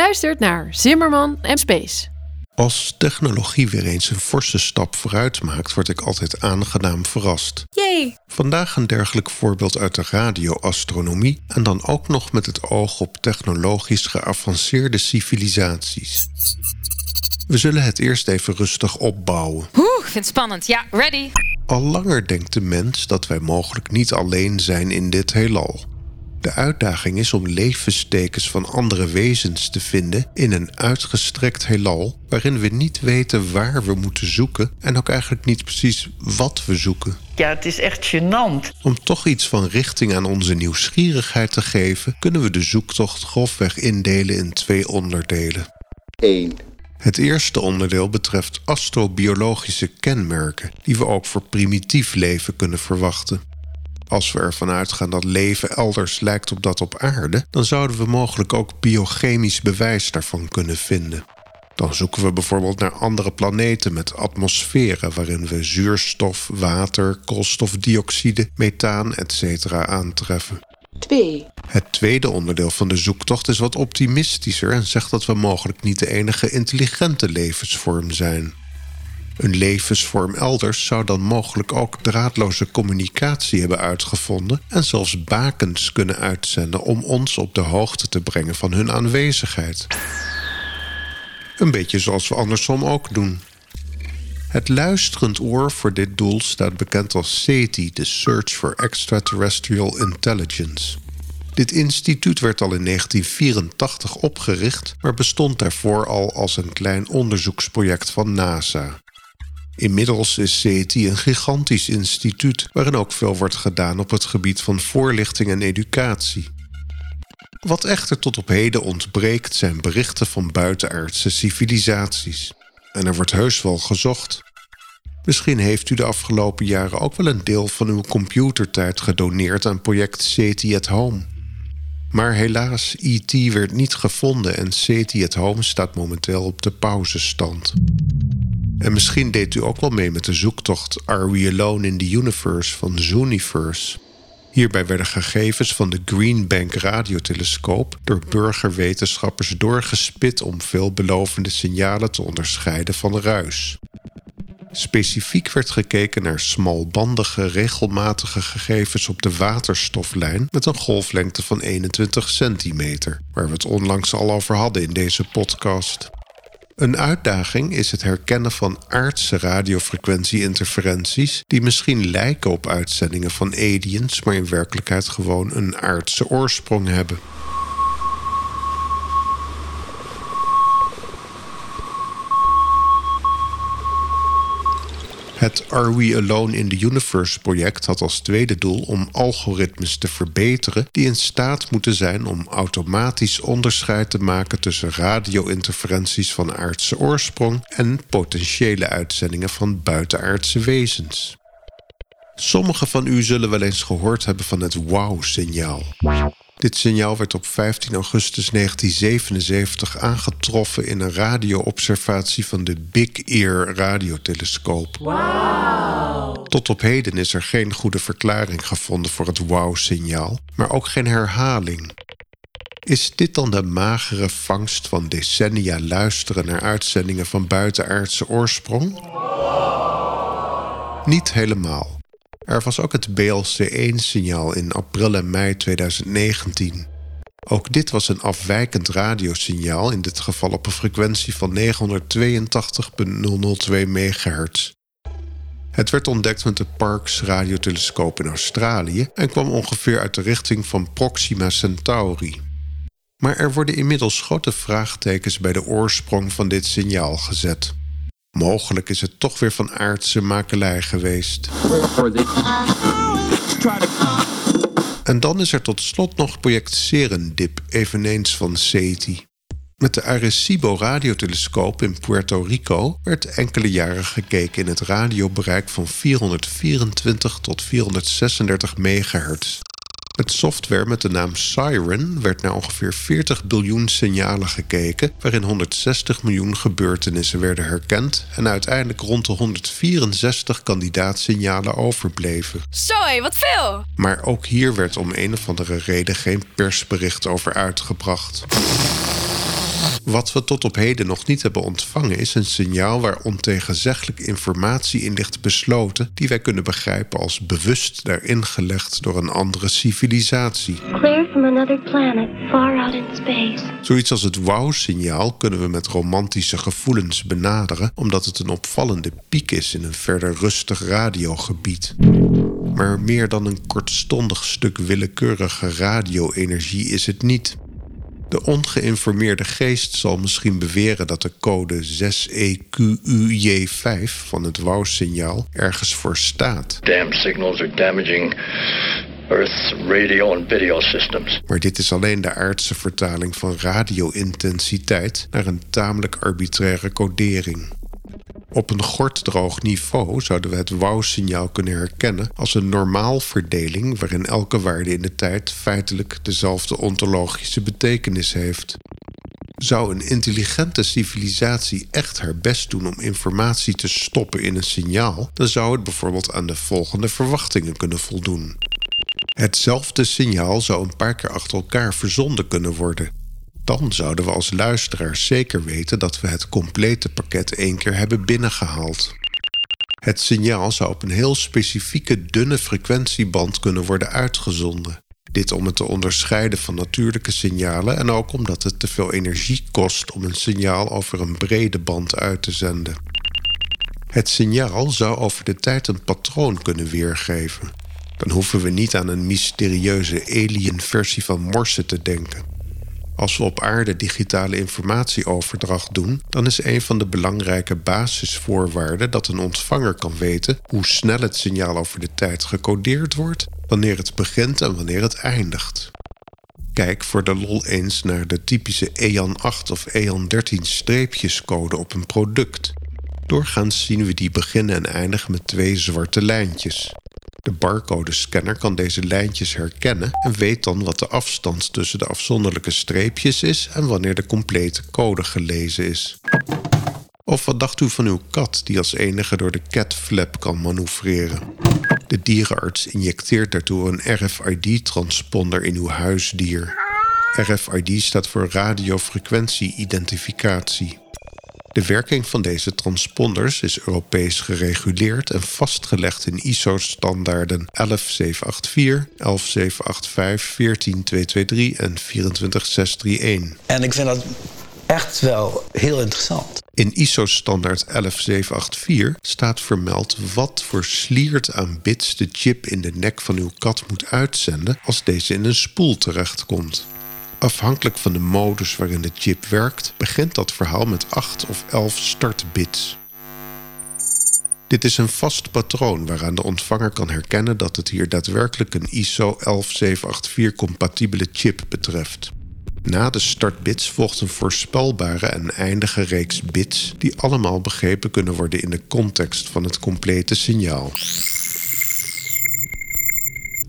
Luistert naar Zimmerman en Space. Als technologie weer eens een forse stap vooruit maakt, word ik altijd aangenaam verrast. Yay! Vandaag een dergelijk voorbeeld uit de radioastronomie en dan ook nog met het oog op technologisch geavanceerde civilisaties. We zullen het eerst even rustig opbouwen. Oeh, ik vind het spannend. Ja, ready. Al langer denkt de mens dat wij mogelijk niet alleen zijn in dit heelal. De uitdaging is om levenstekens van andere wezens te vinden in een uitgestrekt heelal waarin we niet weten waar we moeten zoeken en ook eigenlijk niet precies wat we zoeken. Ja, het is echt gênant. Om toch iets van richting aan onze nieuwsgierigheid te geven, kunnen we de zoektocht grofweg indelen in twee onderdelen. 1. Het eerste onderdeel betreft astrobiologische kenmerken, die we ook voor primitief leven kunnen verwachten. Als we ervan uitgaan dat leven elders lijkt op dat op aarde, dan zouden we mogelijk ook biochemisch bewijs daarvan kunnen vinden. Dan zoeken we bijvoorbeeld naar andere planeten met atmosferen waarin we zuurstof, water, koolstofdioxide, methaan etc. aantreffen. 2. Het tweede onderdeel van de zoektocht is wat optimistischer en zegt dat we mogelijk niet de enige intelligente levensvorm zijn. Een levensvorm elders zou dan mogelijk ook draadloze communicatie hebben uitgevonden en zelfs bakens kunnen uitzenden om ons op de hoogte te brengen van hun aanwezigheid. Een beetje zoals we andersom ook doen. Het luisterend oor voor dit doel staat bekend als SETI, de Search for Extraterrestrial Intelligence. Dit instituut werd al in 1984 opgericht, maar bestond daarvoor al als een klein onderzoeksproject van NASA. Inmiddels is SETI een gigantisch instituut waarin ook veel wordt gedaan op het gebied van voorlichting en educatie. Wat echter tot op heden ontbreekt zijn berichten van buitenaardse civilisaties. En er wordt heus wel gezocht. Misschien heeft u de afgelopen jaren ook wel een deel van uw computertijd gedoneerd aan project SETI at Home. Maar helaas, IT werd niet gevonden en SETI at Home staat momenteel op de pauzestand. En misschien deed u ook wel mee met de zoektocht Are We Alone in the Universe van Zooniverse. Hierbij werden gegevens van de Green Bank radiotelescoop door burgerwetenschappers doorgespit om veelbelovende signalen te onderscheiden van ruis. Specifiek werd gekeken naar smalbandige, regelmatige gegevens op de waterstoflijn met een golflengte van 21 centimeter, waar we het onlangs al over hadden in deze podcast. Een uitdaging is het herkennen van aardse radiofrequentie-interferenties die misschien lijken op uitzendingen van aliens, maar in werkelijkheid gewoon een aardse oorsprong hebben. Het Are We Alone in the Universe project had als tweede doel om algoritmes te verbeteren die in staat moeten zijn om automatisch onderscheid te maken tussen radio-interferenties van aardse oorsprong en potentiële uitzendingen van buitenaardse wezens. Sommigen van u zullen wel eens gehoord hebben van het wow-signaal. Dit signaal werd op 15 augustus 1977 aangetroffen in een radioobservatie van de Big Ear radiotelescoop. Tot op heden is er geen goede verklaring gevonden voor het wow-signaal, maar ook geen herhaling. Is dit dan de magere vangst van decennia luisteren naar uitzendingen van buitenaardse oorsprong? Niet helemaal. Er was ook het BLC1-signaal in april en mei 2019. Ook dit was een afwijkend radiosignaal, in dit geval op een frequentie van 982.002 MHz. Het werd ontdekt met de Parkes radiotelescoop in Australië en kwam ongeveer uit de richting van Proxima Centauri. Maar er worden inmiddels grote vraagtekens bij de oorsprong van dit signaal gezet. Mogelijk is het toch weer van aardse makelij geweest. En dan is er tot slot nog project Serendip, eveneens van SETI. Met de Arecibo radiotelescoop in Puerto Rico werd enkele jaren gekeken in het radiobereik van 424 tot 436 megahertz. Met software met de naam Siren werd naar ongeveer 40 biljoen signalen gekeken, waarin 160 miljoen gebeurtenissen werden herkend en uiteindelijk rond de 164 kandidaatsignalen overbleven. Sorry, wat veel! Maar ook hier werd om een of andere reden geen persbericht over uitgebracht. Wat we tot op heden nog niet hebben ontvangen is een signaal waar ontegenzeggelijk informatie in ligt besloten die wij kunnen begrijpen als bewust daarin gelegd door een andere civilisatie. Clear from another planet, far out in space. Zoiets als het wow-signaal kunnen we met romantische gevoelens benaderen, omdat het een opvallende piek is in een verder rustig radiogebied. Maar meer dan een kortstondig stuk willekeurige radio-energie is het niet. De ongeïnformeerde geest zal misschien beweren dat de code 6EQUJ5 van het WOW-signaal ergens voor staat. Damn signals are damaging Earth's radio and video systems. Maar dit is alleen de aardse vertaling van radio-intensiteit naar een tamelijk arbitraire codering. Op een gorddroog niveau zouden we het WOW-signaal kunnen herkennen als een normaalverdeling waarin elke waarde in de tijd feitelijk dezelfde ontologische betekenis heeft. Zou een intelligente civilisatie echt haar best doen om informatie te stoppen in een signaal, dan zou het bijvoorbeeld aan de volgende verwachtingen kunnen voldoen. Hetzelfde signaal zou een paar keer achter elkaar verzonden kunnen worden. Dan zouden we als luisteraars zeker weten dat we het complete pakket één keer hebben binnengehaald. Het signaal zou op een heel specifieke dunne frequentieband kunnen worden uitgezonden. Dit om het te onderscheiden van natuurlijke signalen en ook omdat het te veel energie kost om een signaal over een brede band uit te zenden. Het signaal zou over de tijd een patroon kunnen weergeven. Dan hoeven we niet aan een mysterieuze alien versie van Morse te denken. Als we op aarde digitale informatieoverdracht doen, dan is een van de belangrijke basisvoorwaarden dat een ontvanger kan weten hoe snel het signaal over de tijd gecodeerd wordt, wanneer het begint en wanneer het eindigt. Kijk voor de lol eens naar de typische EAN 8 of EAN 13 streepjescode op een product. Doorgaans zien we die beginnen en eindigen met twee zwarte lijntjes. De barcode-scanner kan deze lijntjes herkennen en weet dan wat de afstand tussen de afzonderlijke streepjes is en wanneer de complete code gelezen is. Of wat dacht u van uw kat die als enige door de cat flap kan manoeuvreren? De dierenarts injecteert daartoe een RFID-transponder in uw huisdier. RFID staat voor radiofrequentie-identificatie. De werking van deze transponders is Europees gereguleerd en vastgelegd in ISO-standaarden 11784, 11785, 14223 en 24631. En ik vind dat echt wel heel interessant. In ISO-standaard 11784 staat vermeld wat voor sliert aan bits de chip in de nek van uw kat moet uitzenden als deze in een spoel terechtkomt. Afhankelijk van de modus waarin de chip werkt, begint dat verhaal met 8 of 11 startbits. Dit is een vast patroon waaraan de ontvanger kan herkennen dat het hier daadwerkelijk een ISO 11784-compatibele chip betreft. Na de startbits volgt een voorspelbare en eindige reeks bits die allemaal begrepen kunnen worden in de context van het complete signaal.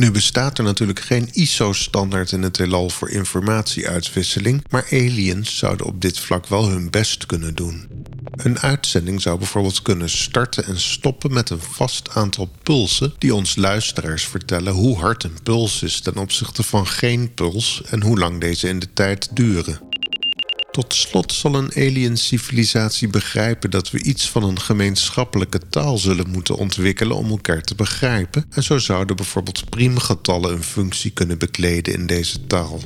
Nu bestaat er natuurlijk geen ISO-standaard in het heelal voor informatieuitwisseling, maar aliens zouden op dit vlak wel hun best kunnen doen. Een uitzending zou bijvoorbeeld kunnen starten en stoppen met een vast aantal pulsen die ons luisteraars vertellen hoe hard een puls is ten opzichte van geen puls en hoe lang deze in de tijd duren. Tot slot zal een alien civilisatie begrijpen dat we iets van een gemeenschappelijke taal zullen moeten ontwikkelen om elkaar te begrijpen. En zo zouden bijvoorbeeld priemgetallen een functie kunnen bekleden in deze taal.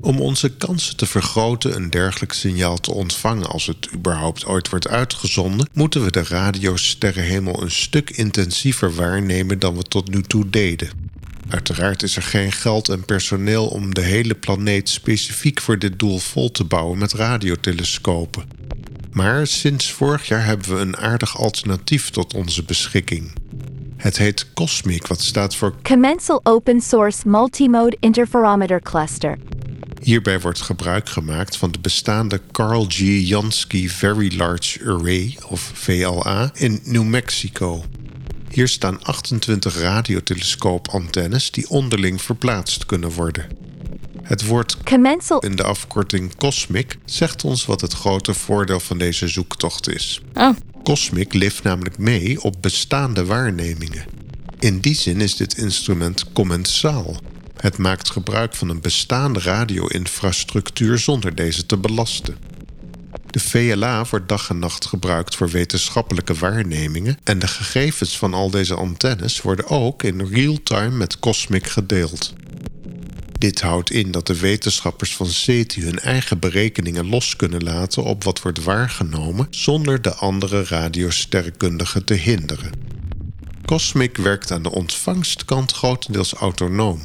Om onze kansen te vergroten een dergelijk signaal te ontvangen als het überhaupt ooit wordt uitgezonden, moeten we de radiosterrenhemel een stuk intensiever waarnemen dan we tot nu toe deden. Uiteraard is er geen geld en personeel om de hele planeet specifiek voor dit doel vol te bouwen met radiotelescopen. Maar sinds vorig jaar hebben we een aardig alternatief tot onze beschikking. Het heet COSMIC, wat staat voor Commensal Open Source Multimode Interferometer Cluster. Hierbij wordt gebruik gemaakt van de bestaande Carl G. Jansky Very Large Array, of VLA, in New Mexico. Hier staan 28 radiotelescoopantennes die onderling verplaatst kunnen worden. Het woord Commensal in de afkorting COSMIC zegt ons wat het grote voordeel van deze zoektocht is. Oh. COSMIC lift namelijk mee op bestaande waarnemingen. In die zin is dit instrument commensaal. Het maakt gebruik van een bestaande radio-infrastructuur zonder deze te belasten. De VLA wordt dag en nacht gebruikt voor wetenschappelijke waarnemingen en de gegevens van al deze antennes worden ook in real-time met Cosmic gedeeld. Dit houdt in dat de wetenschappers van SETI hun eigen berekeningen los kunnen laten op wat wordt waargenomen zonder de andere radiosterrenkundigen te hinderen. Cosmic werkt aan de ontvangstkant grotendeels autonoom.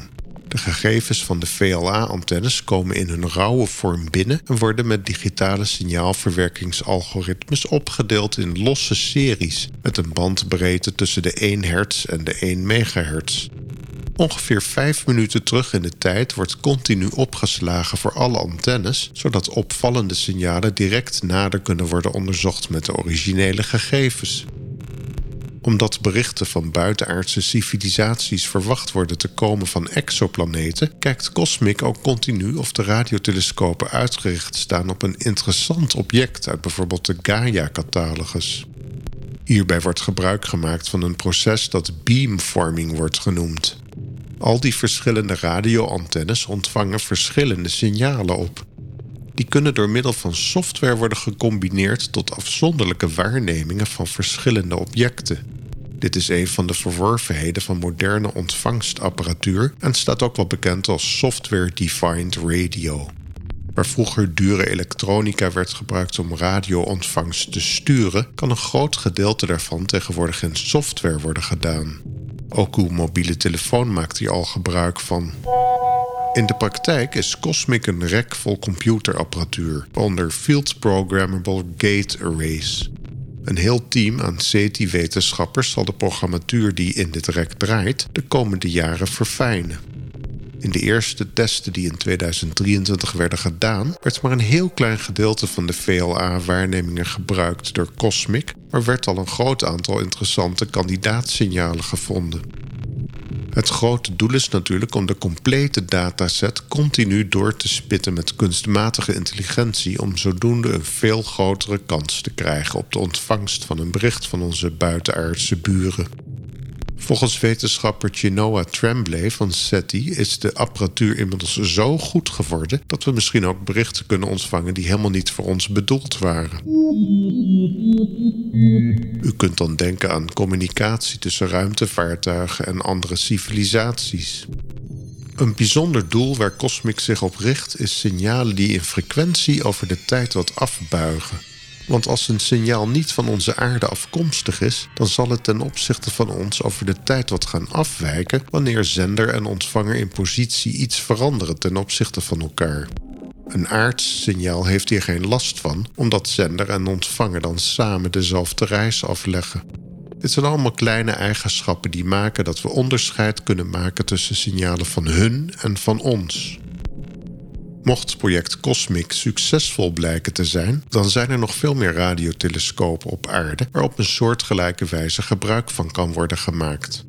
De gegevens van de VLA-antennes komen in hun rauwe vorm binnen en worden met digitale signaalverwerkingsalgoritmes opgedeeld in losse series met een bandbreedte tussen de 1 Hz en de 1 MHz. Ongeveer 5 minuten terug in de tijd wordt continu opgeslagen voor alle antennes, zodat opvallende signalen direct nader kunnen worden onderzocht met de originele gegevens omdat berichten van buitenaardse civilisaties verwacht worden te komen van exoplaneten, kijkt Cosmic ook continu of de radiotelescopen uitgericht staan op een interessant object uit bijvoorbeeld de Gaia-catalogus. Hierbij wordt gebruik gemaakt van een proces dat beamforming wordt genoemd. Al die verschillende radioantennes ontvangen verschillende signalen op. Die kunnen door middel van software worden gecombineerd tot afzonderlijke waarnemingen van verschillende objecten. Dit is een van de verworvenheden van moderne ontvangstapparatuur en staat ook wel bekend als software-defined radio. Waar vroeger dure elektronica werd gebruikt om radioontvangst te sturen, kan een groot gedeelte daarvan tegenwoordig in software worden gedaan. Ook uw mobiele telefoon maakt hier al gebruik van. In de praktijk is Cosmic een rek vol computerapparatuur, onder field programmable gate arrays. Een heel team aan CETI-wetenschappers zal de programmatuur die in dit rek draait de komende jaren verfijnen. In de eerste testen die in 2023 werden gedaan, werd maar een heel klein gedeelte van de VLA-waarnemingen gebruikt door Cosmic, maar werd al een groot aantal interessante kandidaatsignalen gevonden. Het grote doel is natuurlijk om de complete dataset continu door te spitten met kunstmatige intelligentie om zodoende een veel grotere kans te krijgen op de ontvangst van een bericht van onze buitenaardse buren. Volgens wetenschapper Chinoa Tremblay van SETI is de apparatuur inmiddels zo goed geworden dat we misschien ook berichten kunnen ontvangen die helemaal niet voor ons bedoeld waren. U kunt dan denken aan communicatie tussen ruimtevaartuigen en andere civilisaties. Een bijzonder doel waar Cosmic zich op richt is signalen die in frequentie over de tijd wat afbuigen. Want als een signaal niet van onze aarde afkomstig is, dan zal het ten opzichte van ons over de tijd wat gaan afwijken wanneer zender en ontvanger in positie iets veranderen ten opzichte van elkaar. Een aards signaal heeft hier geen last van, omdat zender en ontvanger dan samen dezelfde reis afleggen. Dit zijn allemaal kleine eigenschappen die maken dat we onderscheid kunnen maken tussen signalen van hun en van ons. Mocht project Cosmic succesvol blijken te zijn, dan zijn er nog veel meer radiotelescopen op aarde waar op een soortgelijke wijze gebruik van kan worden gemaakt.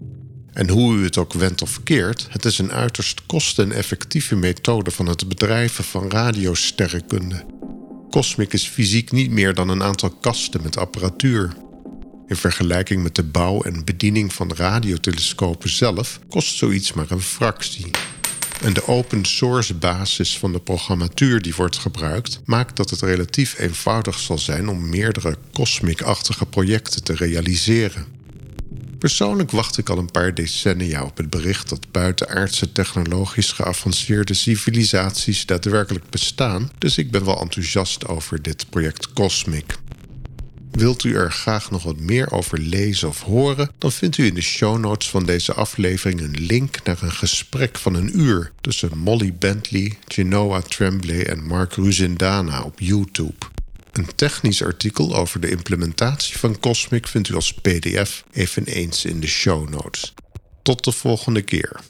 En hoe u het ook wendt of keert, het is een uiterst kosteneffectieve methode van het bedrijven van radiosterrenkunde. Cosmic is fysiek niet meer dan een aantal kasten met apparatuur. In vergelijking met de bouw en bediening van radiotelescopen zelf kost zoiets maar een fractie. En de open source basis van de programmatuur die wordt gebruikt, maakt dat het relatief eenvoudig zal zijn om meerdere cosmic-achtige projecten te realiseren. Persoonlijk wacht ik al een paar decennia op het bericht dat buitenaardse technologisch geavanceerde civilisaties daadwerkelijk bestaan, dus ik ben wel enthousiast over dit project Cosmic. Wilt u er graag nog wat meer over lezen of horen, dan vindt u in de show notes van deze aflevering een link naar een gesprek van een uur tussen Molly Bentley, Genoa Tremblay en Mark Ruzindana op YouTube. Een technisch artikel over de implementatie van Cosmic vindt u als PDF eveneens in de show notes. Tot de volgende keer.